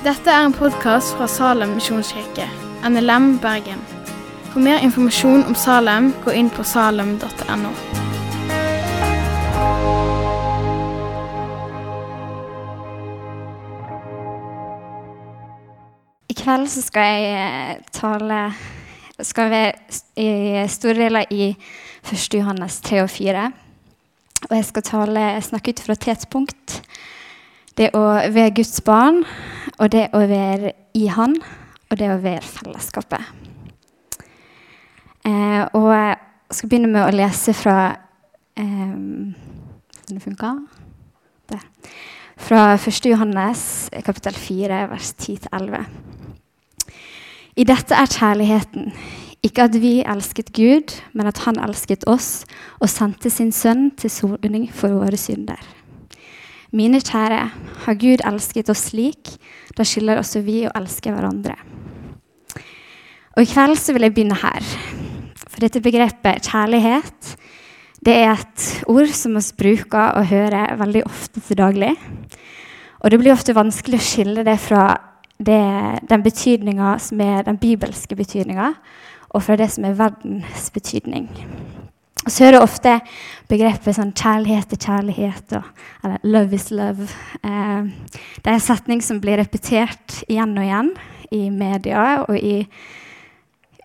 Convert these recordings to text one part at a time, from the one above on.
Dette er en podkast fra Salem misjonskirke, NLM Bergen. For mer informasjon om Salem, gå inn på salem.no. I kveld så skal jeg eh, tale skal være i store deler i 1. Johannes 3 og 4. Og jeg skal tale, snakke ut fra tidspunkt. Det å være Guds barn, og det å være i Han, og det å være fellesskapet. Eh, og jeg skal begynne med å lese fra eh, det funke? Der. Fra 1. Johannes kapittel 4, vers 10-11. I dette er kjærligheten. Ikke at vi elsket Gud, men at han elsket oss og sendte sin sønn til soning for våre synder. Mine kjære, har Gud elsket oss slik, da skylder også vi å elske hverandre. Og I kveld så vil jeg begynne her. For dette begrepet kjærlighet det er et ord som vi bruker og hører veldig ofte til daglig. Og det blir ofte vanskelig å skille det fra det, den betydninga som er den bibelske betydninga, og fra det som er verdens betydning. Og så er det ofte begrepet sånn kjærlighet til kjærlighet, og, eller love is love. Eh, det er en setning som blir repetert igjen og igjen i media og i,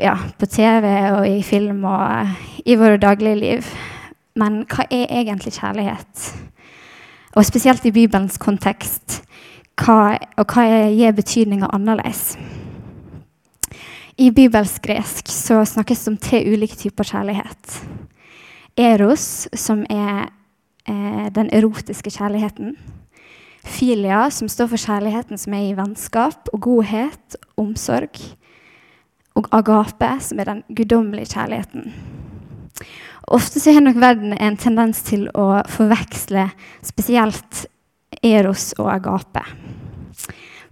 ja, på TV og i film og i våre daglige liv. Men hva er egentlig kjærlighet? Og spesielt i Bibelens kontekst hva, og hva gir betydninga annerledes. I bibelsk gresk så snakkes det om tre ulike typer kjærlighet. Eros, som er eh, den erotiske kjærligheten. Filia, som står for kjærligheten som er i vennskap og godhet, omsorg. Og agape, som er den guddommelige kjærligheten. Ofte så har nok verden en tendens til å forveksle spesielt eros og agape.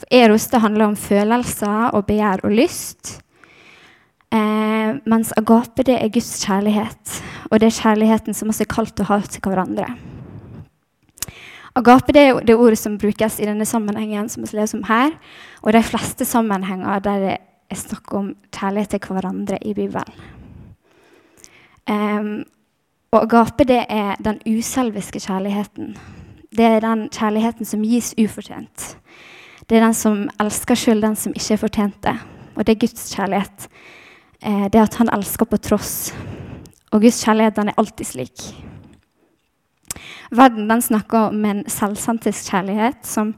For eros det handler om følelser og begjær og lyst. Eh, mens agape det er Guds kjærlighet, og det er kjærligheten som også er kalt å ha til hverandre. Agape det er det ordet som brukes i denne sammenhengen, som vi leser om her, og de fleste sammenhenger der det er snakk om kjærlighet til hverandre i Bibelen. Um, og agape det er den uselviske kjærligheten. Det er den kjærligheten som gis ufortjent. Det er den som elsker sjøl den som ikke er fortjent det. Og det er Guds kjærlighet. Eh, det at han elsker på tross. Og Guds kjærlighet den er alltid slik. Verden den snakker om en selvsantisk kjærlighet som,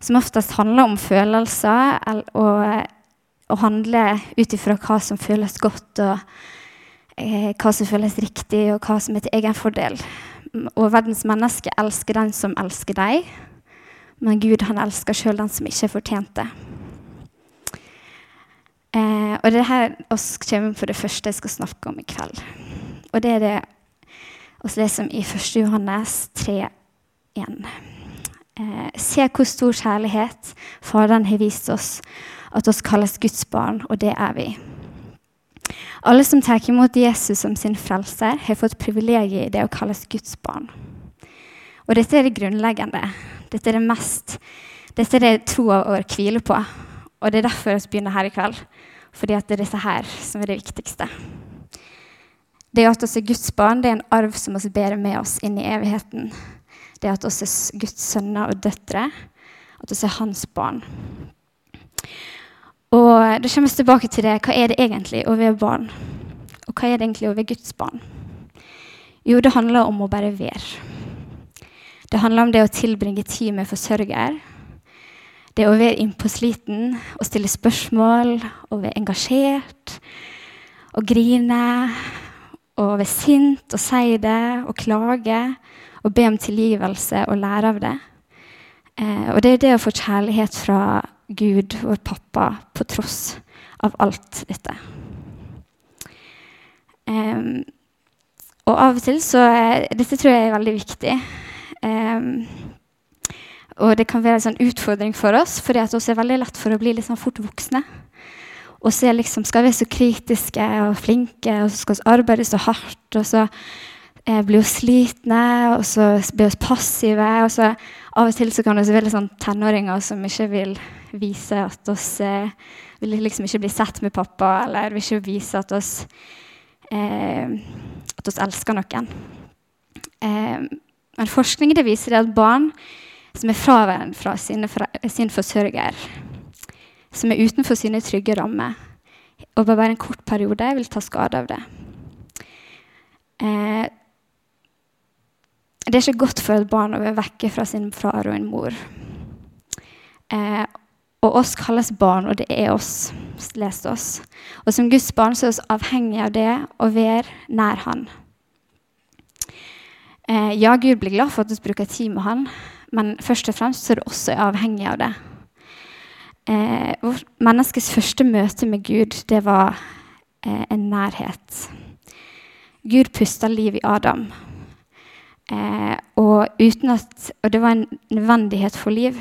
som, oftest handler om følelser og, og handler ut ifra hva som føles godt, og eh, hva som føles riktig, og hva som er til egen fordel og verdens mennesker elsker den som elsker deg. Men Gud han elsker sjøl den som ikke er fortjent det. Eh, og det er her oss kommer for det første jeg skal snakke om i kveld. Og det er det vi leser i 1. Johannes 3, 1. Eh, se hvor stor kjærlighet Faderen har vist oss, at oss kalles Guds barn, og det er vi. Alle som tar imot Jesus som sin frelser, har fått privilegiet i det å kalles Guds barn. Og dette er det grunnleggende. Dette er det mest Dette er det troa vår hviler på. Og det er derfor vi begynner her i kveld. Fordi at det er disse her som er det viktigste. Det at oss er Guds barn, det er en arv som vi bærer med oss inn i evigheten. Det at oss er Guds sønner og døtre. At oss er hans barn. Og Da kommer vi tilbake til det. Hva er det egentlig å være barn? Og hva er det egentlig å være Guds barn? Jo, det handler om å bare være. Det handler om det å tilbringe tid med forsørger. Det å være innpåsliten og stille spørsmål og være engasjert. Og grine og være sint og si det og klage og be om tilgivelse og lære av det. Eh, og det er det å få kjærlighet fra Gud, vår pappa, på tross av alt dette. Um, og av og til så er, Dette tror jeg er veldig viktig. Um, og det kan være en sånn utfordring for oss, for det er veldig lett for å bli litt sånn fort voksne. Og så liksom, skal vi være så kritiske og flinke, og så skal vi arbeide så hardt. Og så eh, blir vi slitne, og så blir vi passive. og så Av og til så kan det være sånn tenåringer som ikke vil vise at oss eh, vil liksom ikke bli sett med pappa, eller vil ikke vise at oss, eh, at oss elsker noen. Eh, men forskning viser at barn som er fraværende fra sine, sin forsørger, som er utenfor sine trygge rammer, og bare en kort periode vil ta skade av det. Eh, det er ikke godt for et barn å være vekke fra sin far og en mor. Eh, og oss kalles barn, og det er oss. lest oss. Og som Guds barn så er vi avhengig av det å være nær Han. Eh, ja, Gud blir glad for at vi bruker tid med Han, men først og fremst så er det også avhengig av det. Eh, menneskets første møte med Gud, det var eh, en nærhet. Gud pusta liv i Adam. Eh, og, at, og, det var en nødvendighet for liv.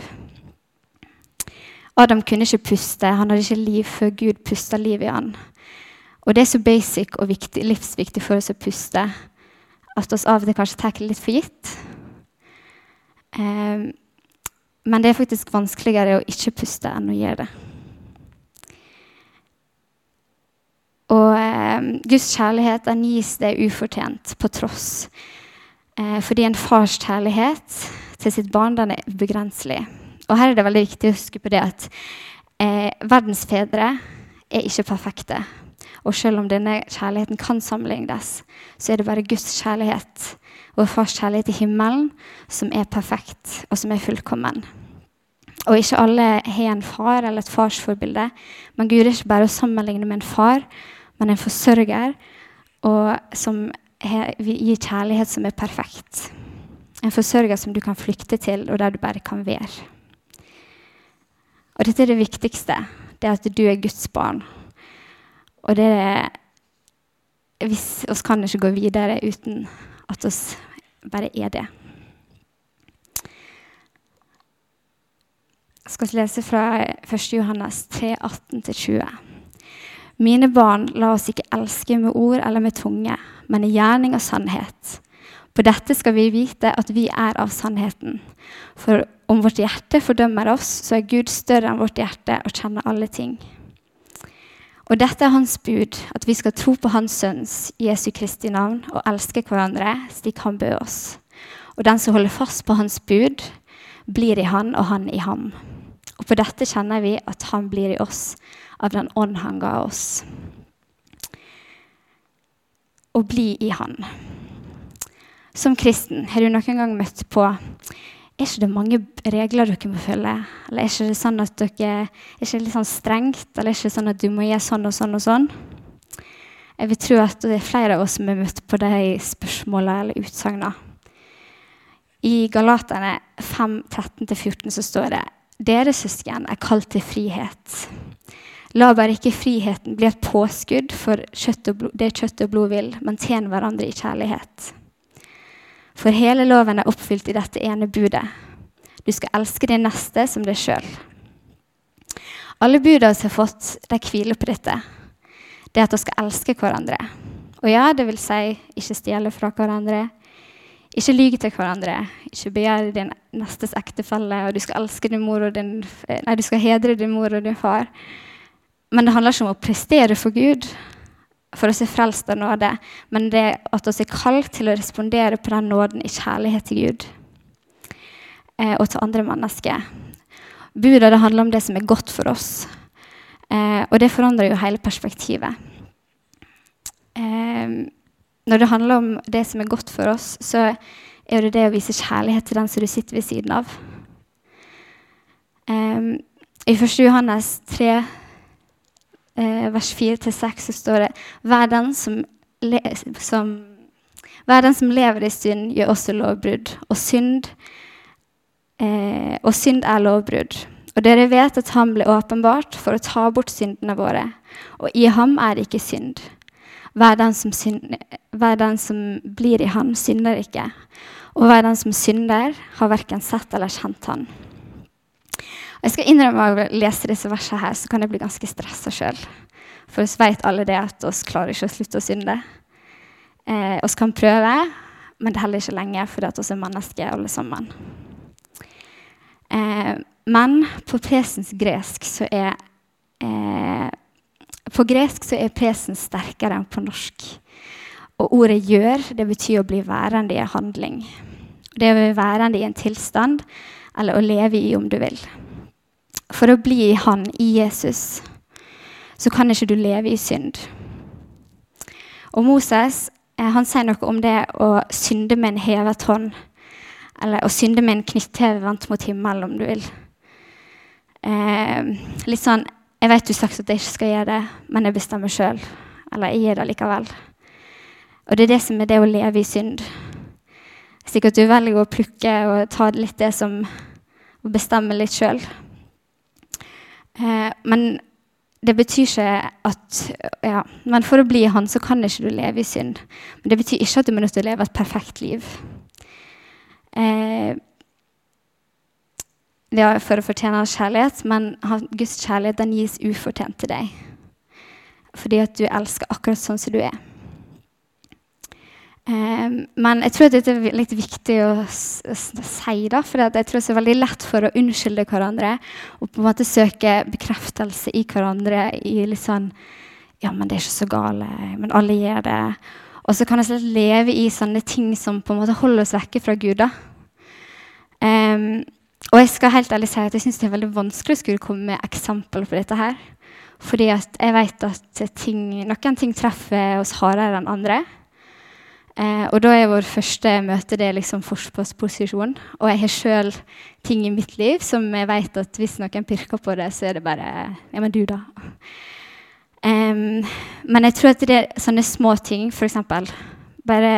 Adam kunne ikke puste, han hadde ikke liv før Gud pusta liv i han. Og det er så basic og viktig, livsviktig for oss å puste at oss av og til kanskje tar det litt for gitt. Eh, men det er faktisk vanskeligere å ikke puste enn å gjøre det. Og eh, Guds kjærlighet den gis det ufortjent, på tross. Eh, fordi en fars kjærlighet til sitt barn den er ubegrenselig. Og her er det veldig viktig å huske på det at eh, verdens fedre er ikke perfekte. Og selv om denne kjærligheten kan sammenlignes, så er det bare Guds kjærlighet vår fars kjærlighet i himmelen, som er perfekt, og som er fullkommen. Og ikke alle har en far eller et farsforbilde, men Gud er ikke bare å sammenligne med en far, men en forsørger og som gir kjærlighet som er perfekt. En forsørger som du kan flykte til, og der du bare kan være. Og dette er det viktigste. Det at du er Guds barn. Og det er Hvis oss kan ikke gå videre uten at oss bare er det. Jeg skal lese fra 1. Johannes 3, 18-20. Mine barn, la oss ikke elske med ord eller med tunge, men i gjerning og sannhet. På dette skal vi vite at vi er av sannheten. For om vårt hjerte fordømmer oss, så er Gud større enn vårt hjerte og kjenner alle ting. Og dette er hans bud, at vi skal tro på Hans Sønns Jesu Kristi navn og elske hverandre slik han bød oss. Og den som holder fast på hans bud, blir i han og han i ham. Og på dette kjenner vi at han blir i oss av den ånd han ga oss. Å bli i han. Som kristen, har du noen gang møtt på er ikke det mange regler dere må følge? Eller er ikke det sånn at dere er ikke litt sånn strengt? Eller er ikke sånn at du må gjøre sånn og sånn og sånn? Jeg vil tro at det er flere av oss som har møtt på de spørsmålene eller utsagnene. I Galaterne 5, 13-14 så står det Dere søsken er kalt til frihet. La bare ikke friheten bli et påskudd for blod, det kjøtt og blod vil, men tjen hverandre i kjærlighet. For hele loven er oppfylt i dette ene budet. Du skal elske din neste som deg sjøl. Alle budene vi har fått, de hviler på dette. Det at vi skal elske hverandre. Og ja, det vil si ikke stjele fra hverandre. Ikke lyge til hverandre. Ikke begjære din nestes ektefelle. Og du skal din din, nei, du skal hedre din mor og din far. Men det handler ikke om å prestere for Gud for å se frelst av nåde, men det at oss er kalt til å respondere på den nåden i kjærlighet til Gud eh, og til andre mennesker. Buda det handler om det som er godt for oss, eh, og det forandrer jo hele perspektivet. Eh, når det handler om det som er godt for oss, så er det det å vise kjærlighet til den som du sitter ved siden av. Eh, I 1. Johannes 3 eh, vers 4-6 så står det Hver den som, som, hver den som lever i synd, gjør også lovbrudd. Og synd, eh, og synd er lovbrudd. Og dere vet at han ble åpenbart for å ta bort syndene våre. Og i ham er det ikke synd. Hver den, som synd, hver den som blir i ham, synder ikke. Og hver den som synder, har verken sett eller kjent han. Jeg skal innrømme å lese disse versene her, så kan jeg bli ganske stressa sjøl. For vi vet alle det at vi klarer ikke å slutte å synde. Eh, kan prøve, men det holder ikke lenge, for vi er mennesker alle sammen. Eh, men på presens gresk så er eh, På gresk så er presen sterkere enn på norsk. Og ordet 'gjør' det betyr å bli værende i en handling. Det å være værende i en tilstand, eller å leve i, om du vil. For å bli Han, i Jesus, så kan ikke du leve i synd. Og Moses eh, han sier noe om det å synde med en hevet hånd. Eller å synde med en knyttheve vendt mot himmelen, om du vil. Eh, litt sånn Jeg vet du har sagt at jeg ikke skal gjøre det, men jeg bestemmer sjøl. Eller jeg gjør det likevel. Og det er det som er det å leve i synd. Sikkert du velger å plukke og ta litt det som Å bestemme litt sjøl. Eh, men det betyr ikke at ja, Men for å bli han, så kan ikke du leve i synd. Men det betyr ikke at du må nødt til å leve et perfekt liv. Eh, ja, for å fortjene hans kjærlighet, men Guds kjærlighet den gis ufortjent til deg. Fordi at du elsker akkurat sånn som du er. Men jeg tror at dette er litt viktig å, å si, da, for jeg tror det er veldig lett for å unnskylde hverandre og på en måte søke bekreftelse i hverandre i litt sånn Ja, men det er ikke så gale. Men alle gjør det. Og så kan jeg leve i sånne ting som på en måte holder oss vekke fra Gud. da. Um, og jeg skal helt ærlig si at jeg syns det er veldig vanskelig å skulle komme med eksempler på dette her. Fordi jeg vet at ting, noen ting treffer oss hardere enn andre. Eh, og da er vår første møte det er liksom forsvarsposisjon. Og jeg har sjøl ting i mitt liv som jeg vet at hvis noen pirker på det, så er det bare Ja, men du, da? Um, men jeg tror at det er sånne små ting, f.eks. Bare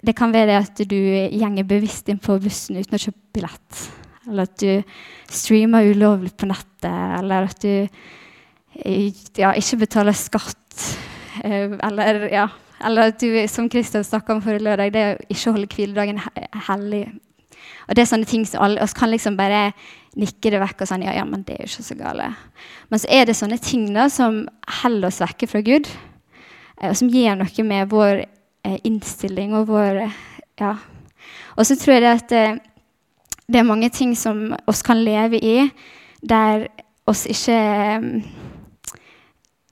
Det kan være at du gjenger bevisst inn på bussen uten å kjøpe billett. Eller at du streamer ulovlig på nettet. Eller at du ja, ikke betaler skatt. Eh, eller ja, eller at du, som Kristian snakka om forrige lørdag, det å ikke holde hviledagen hellig. Og det er sånne ting som alle oss kan liksom bare nikke det vekk og sånn Ja, ja, men det er jo ikke så gale. Men så er det sånne ting da som holder oss vekke fra Gud, eh, og som gjør noe med vår eh, innstilling og vår Ja. Og så tror jeg det at eh, det er mange ting som oss kan leve i, der oss ikke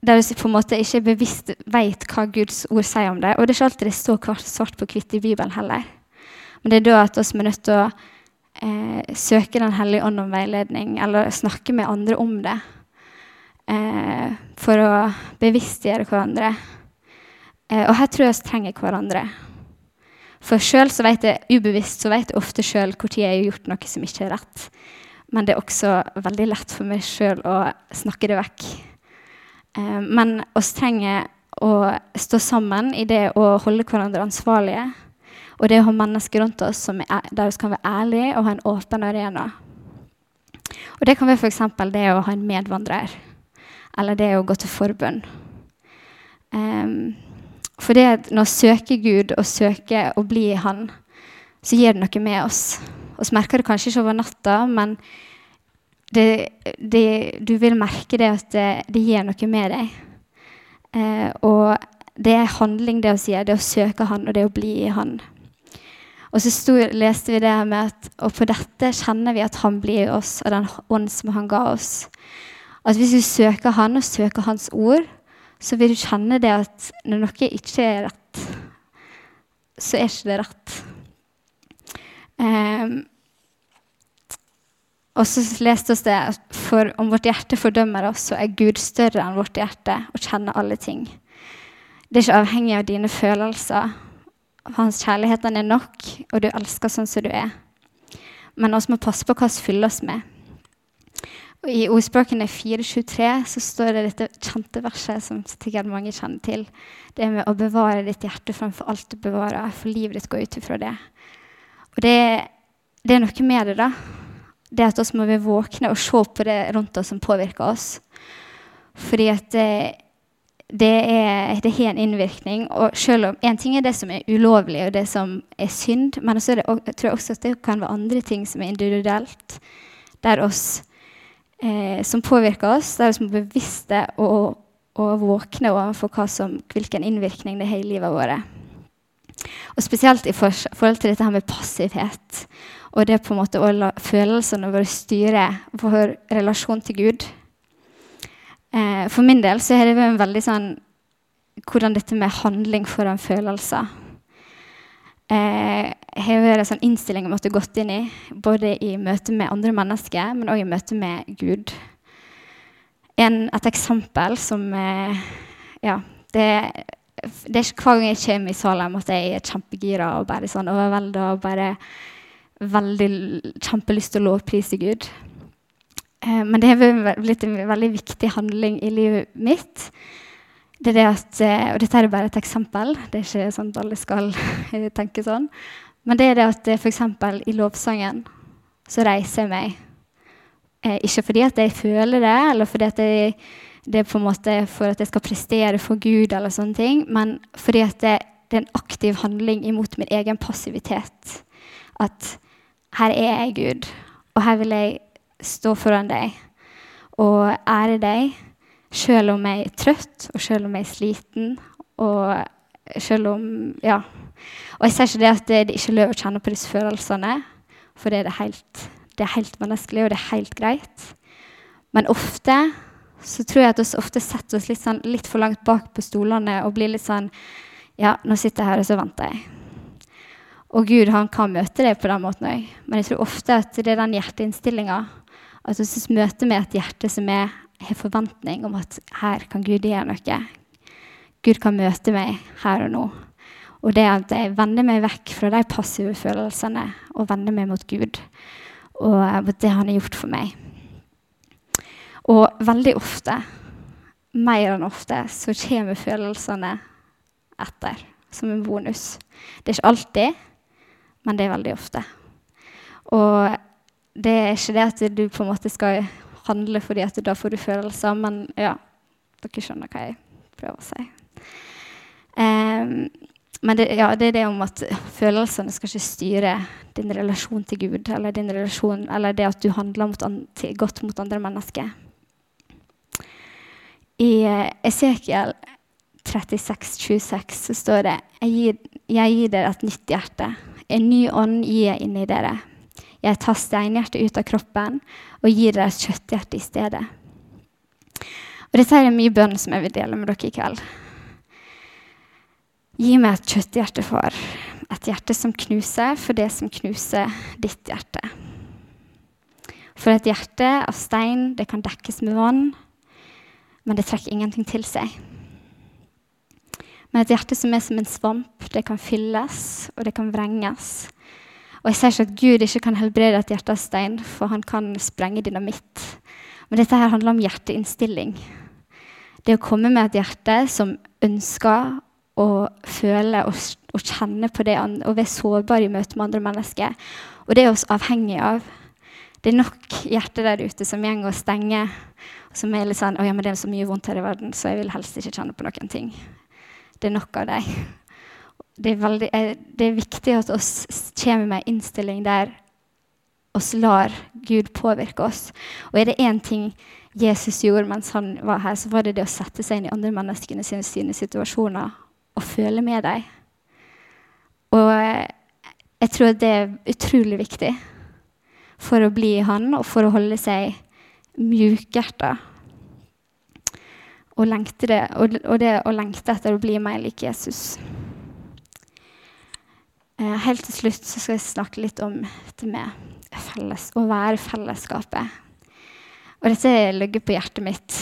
der vi på en måte ikke bevisst vet hva Guds ord sier om det. Og det er ikke alltid det står svart på hvitt i Bibelen heller. Men det er da at vi er nødt til å eh, søke Den hellige ånd om veiledning, eller snakke med andre om det. Eh, for å bevisstgjøre hverandre. Eh, og her tror jeg vi trenger hverandre. For sjøl så vet jeg ubevisst så vet jeg ofte sjøl når jeg har gjort noe som ikke er rett. Men det er også veldig lett for meg sjøl å snakke det vekk. Eh, men oss trenger å stå sammen i det å holde hverandre ansvarlige. Og det å ha mennesker rundt oss er, der vi kan være ærlige og ha en åpen arena. Og Det kan være f.eks. det å ha en medvandrer, eller det å gå til forbund. Um, for det når vi søker Gud og søker å bli Han, så gir det noe med oss. Vi merker det kanskje ikke over natta, men det, det, du vil merke det at det, det gir noe med deg. Eh, og det er handling, det å si, det å søke Han og det å bli i Han. Og så stod, leste vi det her med at og på dette kjenner vi at Han blir i oss, og den ånd som Han ga oss. At hvis du søker Han og søker Hans ord, så vil du kjenne det at når noe ikke er rett, så er ikke det rett. Um, og så leste vi det for om vårt hjerte fordømmer oss, så er Gud større enn vårt hjerte og kjenner alle ting. Det er ikke avhengig av dine følelser. Hans kjærlighet er nok, og du elsker sånn som du er. Men vi må passe på hva vi fyller oss med. Og I ordspråkene 4.23 så står det dette kjente verset som sikkert mange kjenner til. Det med å bevare ditt hjerte framfor alt du bevarer, for livet ditt går ut ifra det. Og det, det er noe med det, da det at vi må vi våkne og se på det rundt oss som påvirker oss. Fordi at det, det, er, det har en innvirkning. Og selv om En ting er det som er ulovlig, og det som er synd, men så det, jeg tror også at det kan være andre ting som er individuelt, der oss, eh, som påvirker oss, der vi må bevisste og, og våkne overfor hvilken innvirkning det har i livet vårt. Og spesielt i forhold til dette her med passivhet. Og det på en måte å la følelsene våre styre vår relasjon til Gud. Eh, for min del så er det en veldig sånn hvordan dette med handling foran følelser eh, har vært en sånn innstilling jeg måtte gått inn i, både i møte med andre mennesker, men òg i møte med Gud. En, et eksempel som eh, Ja, det, det, er hver gang jeg kommer i Salem at jeg er kjempegira og bare sånn overvelda og bare veldig kjempelyst til å lovprise Gud. Eh, men det har blitt en veldig viktig handling i livet mitt det er det at, eh, og dette er bare et eksempel, det er ikke sånn at alle skal tenke sånn. Men det er det at eh, f.eks. i lovsangen så reiser jeg meg. Eh, ikke fordi at jeg føler det, eller fordi at jeg, det er på en måte for at jeg skal prestere for Gud, eller sånne ting, men fordi at det, det er en aktiv handling imot min egen passivitet. At her er jeg Gud, og her vil jeg stå foran deg og ære deg selv om jeg er trøtt, og selv om jeg er sliten, og selv om Ja. Og jeg sier ikke det at det, det ikke er lov å kjenne på disse følelsene, for det er, det helt, det er helt menneskelig, og det er helt greit. Men ofte så tror jeg at vi ofte setter oss litt, sånn, litt for langt bak på stolene og blir litt sånn Ja, nå sitter jeg her, og så venter jeg. Og Gud han kan møte deg på den måten òg. Men jeg tror ofte at det er den hjerteinnstillinga. At vi møter med et hjerte som er har forventning om at her kan Gud gjøre noe. Gud kan møte meg her og nå. Og det at jeg vender meg vekk fra de passive følelsene og vender meg mot Gud og mot det han har gjort for meg. Og veldig ofte, mer enn ofte, så kommer følelsene etter som en bonus. Det er ikke alltid, men det er veldig ofte. Og det er ikke det at du på en måte skal handle fordi at da får du følelser. Men ja, dere skjønner hva jeg prøver å si. Um, men det, ja, det, er det om at følelsene skal ikke styre din relasjon til Gud, eller, din relasjon, eller det at du handler mot godt mot andre mennesker. I Esekiel 36, 26 så står det jeg gir, jeg gir dere et nytt hjerte. En ny ånd gir jeg inni dere. Jeg tar steinhjertet ut av kroppen og gir dere et kjøtthjerte i stedet. Og Dette er mye bønn som jeg vil dele med dere i kveld. Gi meg et kjøtthjerte, far. Et hjerte som knuser for det som knuser ditt hjerte. For et hjerte av stein det kan dekkes med vann, men det trekker ingenting til seg. Men et hjerte som er som en svamp, det kan fylles, og det kan vrenges. Og jeg sier ikke at Gud ikke kan helbrede et hjerte av stein, for han kan sprenge dynamitt. Men dette her handler om hjerteinnstilling. Det å komme med et hjerte som ønsker å føle og, og kjenne på det og være sårbar i møte med andre mennesker. Og det er vi avhengig av. Det er nok hjerter der ute som går og stenger. Som er litt sånn 'Å ja, men det er så mye vondt her i verden, så jeg vil helst ikke kjenne på noen ting'. Det er nok av dem det eh, det er viktig at oss kommer med en innstilling der oss lar Gud påvirke oss. Og er det én ting Jesus gjorde mens han var her, så var det det å sette seg inn i andre menneskene sine, sine situasjoner og føle med dem. Og eh, jeg tror det er utrolig viktig for å bli han og for å holde seg mjukhjerta. Og, og, det å lengte etter å bli mer lik Jesus. Eh, helt til slutt skal jeg snakke litt om dette med felles, å være fellesskapet. Og dette ligger på hjertet mitt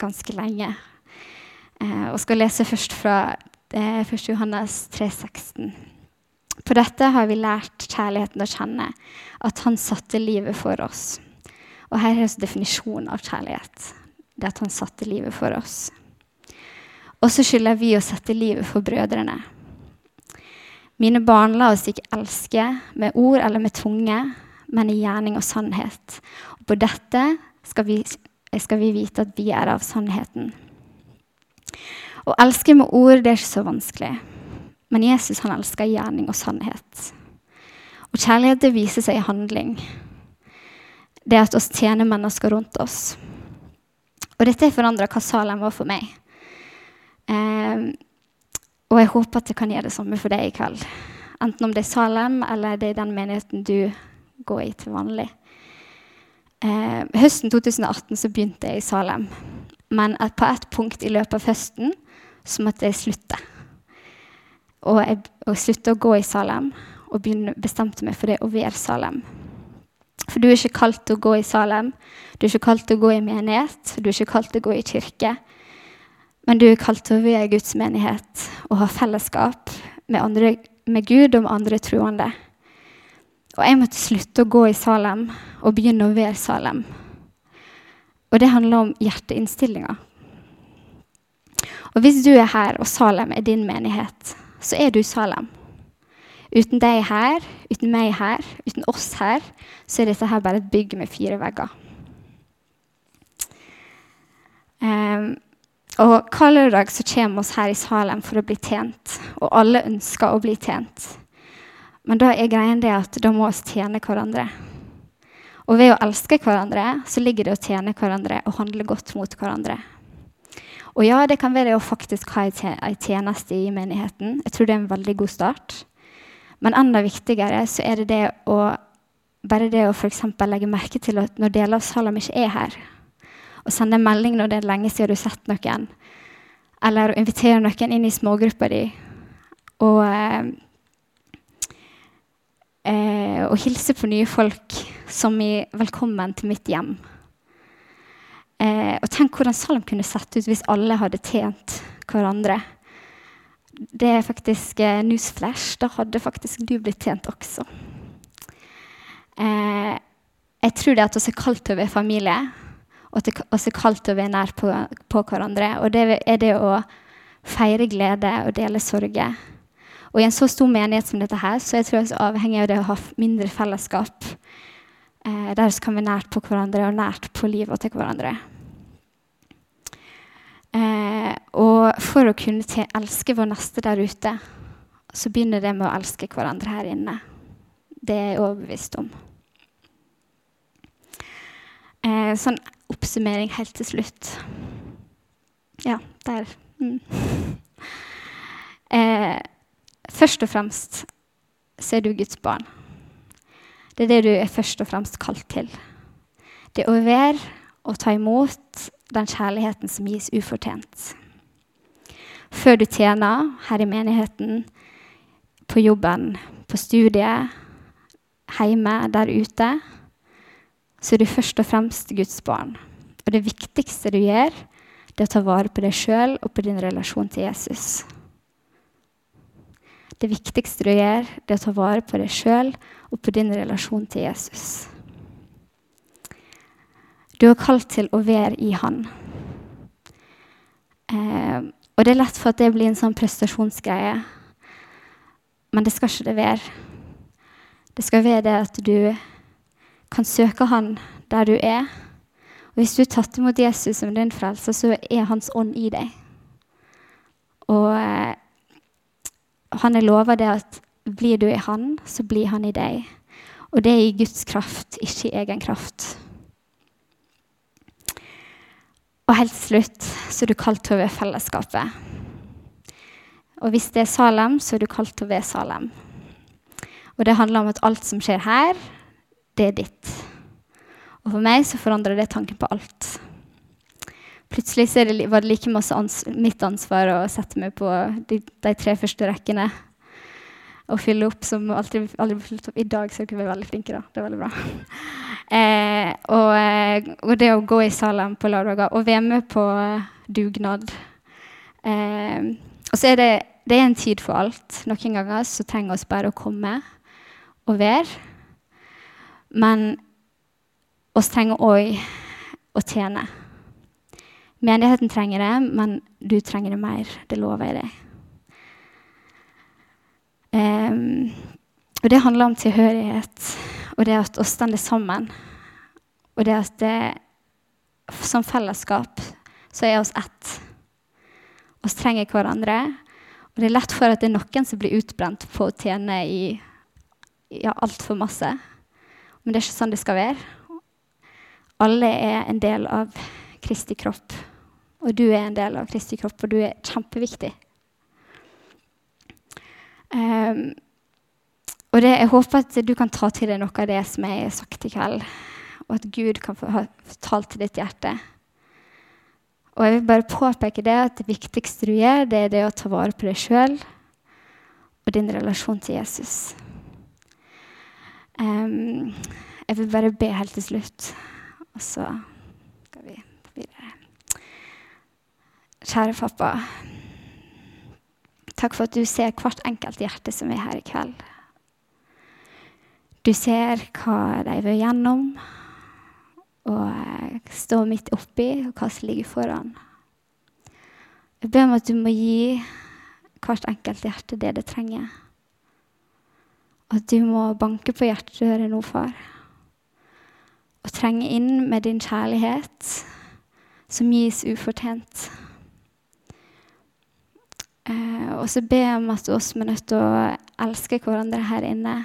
ganske lenge. Eh, og skal lese først fra eh, 1. Johannes 3,16. På dette har vi lært kjærligheten å kjenne, at han satte livet for oss. Og her er også definisjonen av kjærlighet. Det at han satte livet for oss. Og så skylder vi å sette livet for brødrene. Mine barn, la oss ikke elske med ord eller med tunge, men i gjerning og sannhet. Og på dette skal vi, skal vi vite at vi er av sannheten. Å elske med ord det er ikke så vanskelig. Men Jesus han elsker gjerning og sannhet. Og kjærlighet det viser seg i handling. Det at oss tjener mennesker rundt oss. Og dette forandra hva Salem var for meg. Eh, Og jeg håper at det kan gjøre det samme for deg i kveld. Enten om det er Salem, eller det er den menigheten du går i til vanlig. Eh, høsten 2018 så begynte jeg i Salem. Men på et punkt i løpet av høsten så måtte jeg slutte. Og jeg og slutte å gå i Salem og bestemte meg for det å være Salem. For du er ikke kalt til å gå i Salem, du er ikke kalt til å gå i menighet, du er ikke kalt til å gå i kirke. Men du er kalt til å være Guds menighet og ha fellesskap med, andre, med Gud og med andre troende. Og jeg måtte slutte å gå i Salem og begynne å være Salem. Og det handler om hjerteinnstillinga. Og hvis du er her, og Salem er din menighet, så er du Salem. Uten deg her, uten meg her, uten oss her, så er dette her bare et bygg med fire vegger. Um, og Hver lørdag så kommer oss her i Salem for å bli tjent, og alle ønsker å bli tjent. Men da er greien det at da må vi tjene hverandre. Og ved å elske hverandre så ligger det å tjene hverandre og handle godt mot hverandre. Og ja, det kan være å faktisk ha ei tjeneste i menigheten. Jeg tror det er en veldig god start. Men enda viktigere så er det det å bare det å f.eks. legge merke til at når deler av Salam ikke er her, og sende en melding når det er lenge siden du har sett noen, eller å invitere noen inn i smågruppa di, og, eh, eh, og hilse på nye folk som i 'Velkommen til mitt hjem'. Eh, og tenk hvordan Salm kunne sett ut hvis alle hadde tjent hverandre. Det er faktisk eh, newsflash. Da hadde faktisk du blitt tjent også. Eh, jeg tror det at vi er kalt til å være familie, og at vi er kalt til å være nær på, på, hverandre. Og det er det å feire glede og dele sorger. Og i en så stor menighet som dette her, så jeg tror jeg er avhengig av det å ha mindre fellesskap Eh, der kan vi nært på hverandre og nært på livet til hverandre. Eh, og for å kunne elske vår neste der ute, så begynner det med å elske hverandre her inne. Det er jeg overbevist om. Eh, sånn oppsummering helt til slutt. Ja, der. Mm. Eh, først og fremst så er du Guds barn. Det er det du er først og fremst kalt til. Det å være og ta imot den kjærligheten som gis ufortjent. Før du tjener her i menigheten, på jobben, på studiet, hjemme, der ute, så er du først og fremst Guds barn. Og det viktigste du gjør, det er å ta vare på deg sjøl og på din relasjon til Jesus. Det viktigste du gjør, det er å ta vare på deg sjøl og på din relasjon til Jesus. Du er kalt til å være i Han. Eh, og det er lett for at det blir en sånn prestasjonsgreie. Men det skal ikke det være. Det skal være det at du kan søke Han der du er. Og hvis du er tatt imot Jesus som din frelser, så er Hans ånd i deg. Og eh, han er lova det at blir du i han, så blir han i deg. Og det er i Guds kraft, ikke i egen kraft. Og helt til slutt så er du kalt til å være fellesskapet. Og hvis det er Salem, så er du kalt til å være Salem. Og det handler om at alt som skjer her, det er ditt. Og for meg så forandrer det tanken på alt. Plutselig det, var det like masse ans mitt ansvar å sette meg på de, de, tre første rekkene og fylle opp som aldri, aldri ble fylt opp. I dag så er dere veldig flinke, da. Det er veldig bra. Eh, og, eh, og, det å gå i Salem på lørdager og være med på dugnad. Eh, og så er det, det er en tid for alt. Noen ganger så trenger vi bare å komme og være. Men vi trenger òg å tjene. Menigheten trenger det, men du trenger det mer. Det lover jeg deg. Um, og det handler om tilhørighet, og det at oss stender sammen. Og det at det, som fellesskap så er oss ett. Vi trenger hverandre. Og det er lett for at det er noen som blir utbrent på å tjene i ja, altfor masse. Men det er ikke sånn det skal være. Alle er en del av Kristi kropp. Og du er en del av Kristi kropp, og du er kjempeviktig. Um, og det, jeg håper at du kan ta til deg noe av det som jeg har sagt i kveld, og at Gud kan få ha talt til ditt hjerte. Og jeg vil bare påpeke det at det viktigste du gjør, det er det å ta vare på deg sjøl og din relasjon til Jesus. Um, jeg vil bare be helt til slutt, og så skal vi videre. Kjære pappa. Takk for at du ser hvert enkelt hjerte som er her i kveld. Du ser hva de vil gjennom, og stå midt oppi, og hva som ligger foran. Jeg ber om at du må gi hvert enkelt hjerte det det trenger. At du må banke på hjertedøra nå, far, og trenge inn med din kjærlighet, som gis ufortjent. Eh, og så jeg om at oss er nødt til å elske hverandre her inne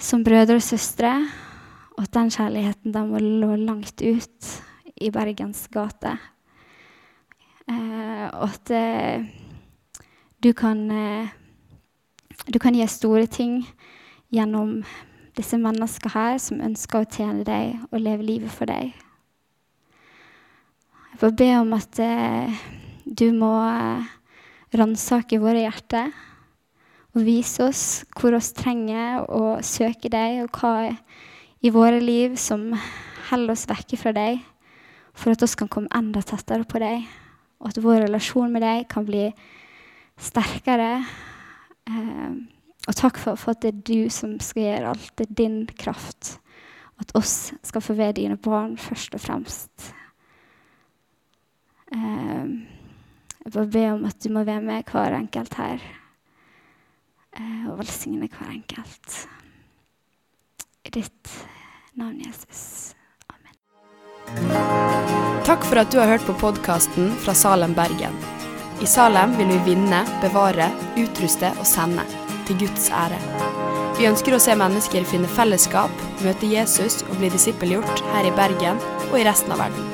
som brødre og søstre, og at den kjærligheten den må lå langt ut i Bergens gate. Eh, og at eh, du kan eh, du kan gjøre store ting gjennom disse menneskene her som ønsker å tjene deg og leve livet for deg. Jeg får be om at eh, du må eh, ransake våre hjerter og vise oss hvor oss trenger å søke deg, og hva i våre liv som holder oss vekke fra deg, for at oss kan komme enda tettere på deg, og at vår relasjon med deg kan bli sterkere. Eh, og takk for, for, at det er du som skal gjøre alt. Det er din kraft. At oss skal få være dine barn først og fremst. Eh, jeg bare ber om at du må være med hver enkelt her. Eh, og velsigne hver enkelt. I ditt navn, Jesus. Amen. Takk for at du har hørt på podkasten fra Salem, Bergen. I Salem vil vi vinne, bevare, utruste og sende. Til Guds ære. Vi ønsker å se mennesker finne fellesskap, møte Jesus og bli disippelgjort her i Bergen og i resten av verden.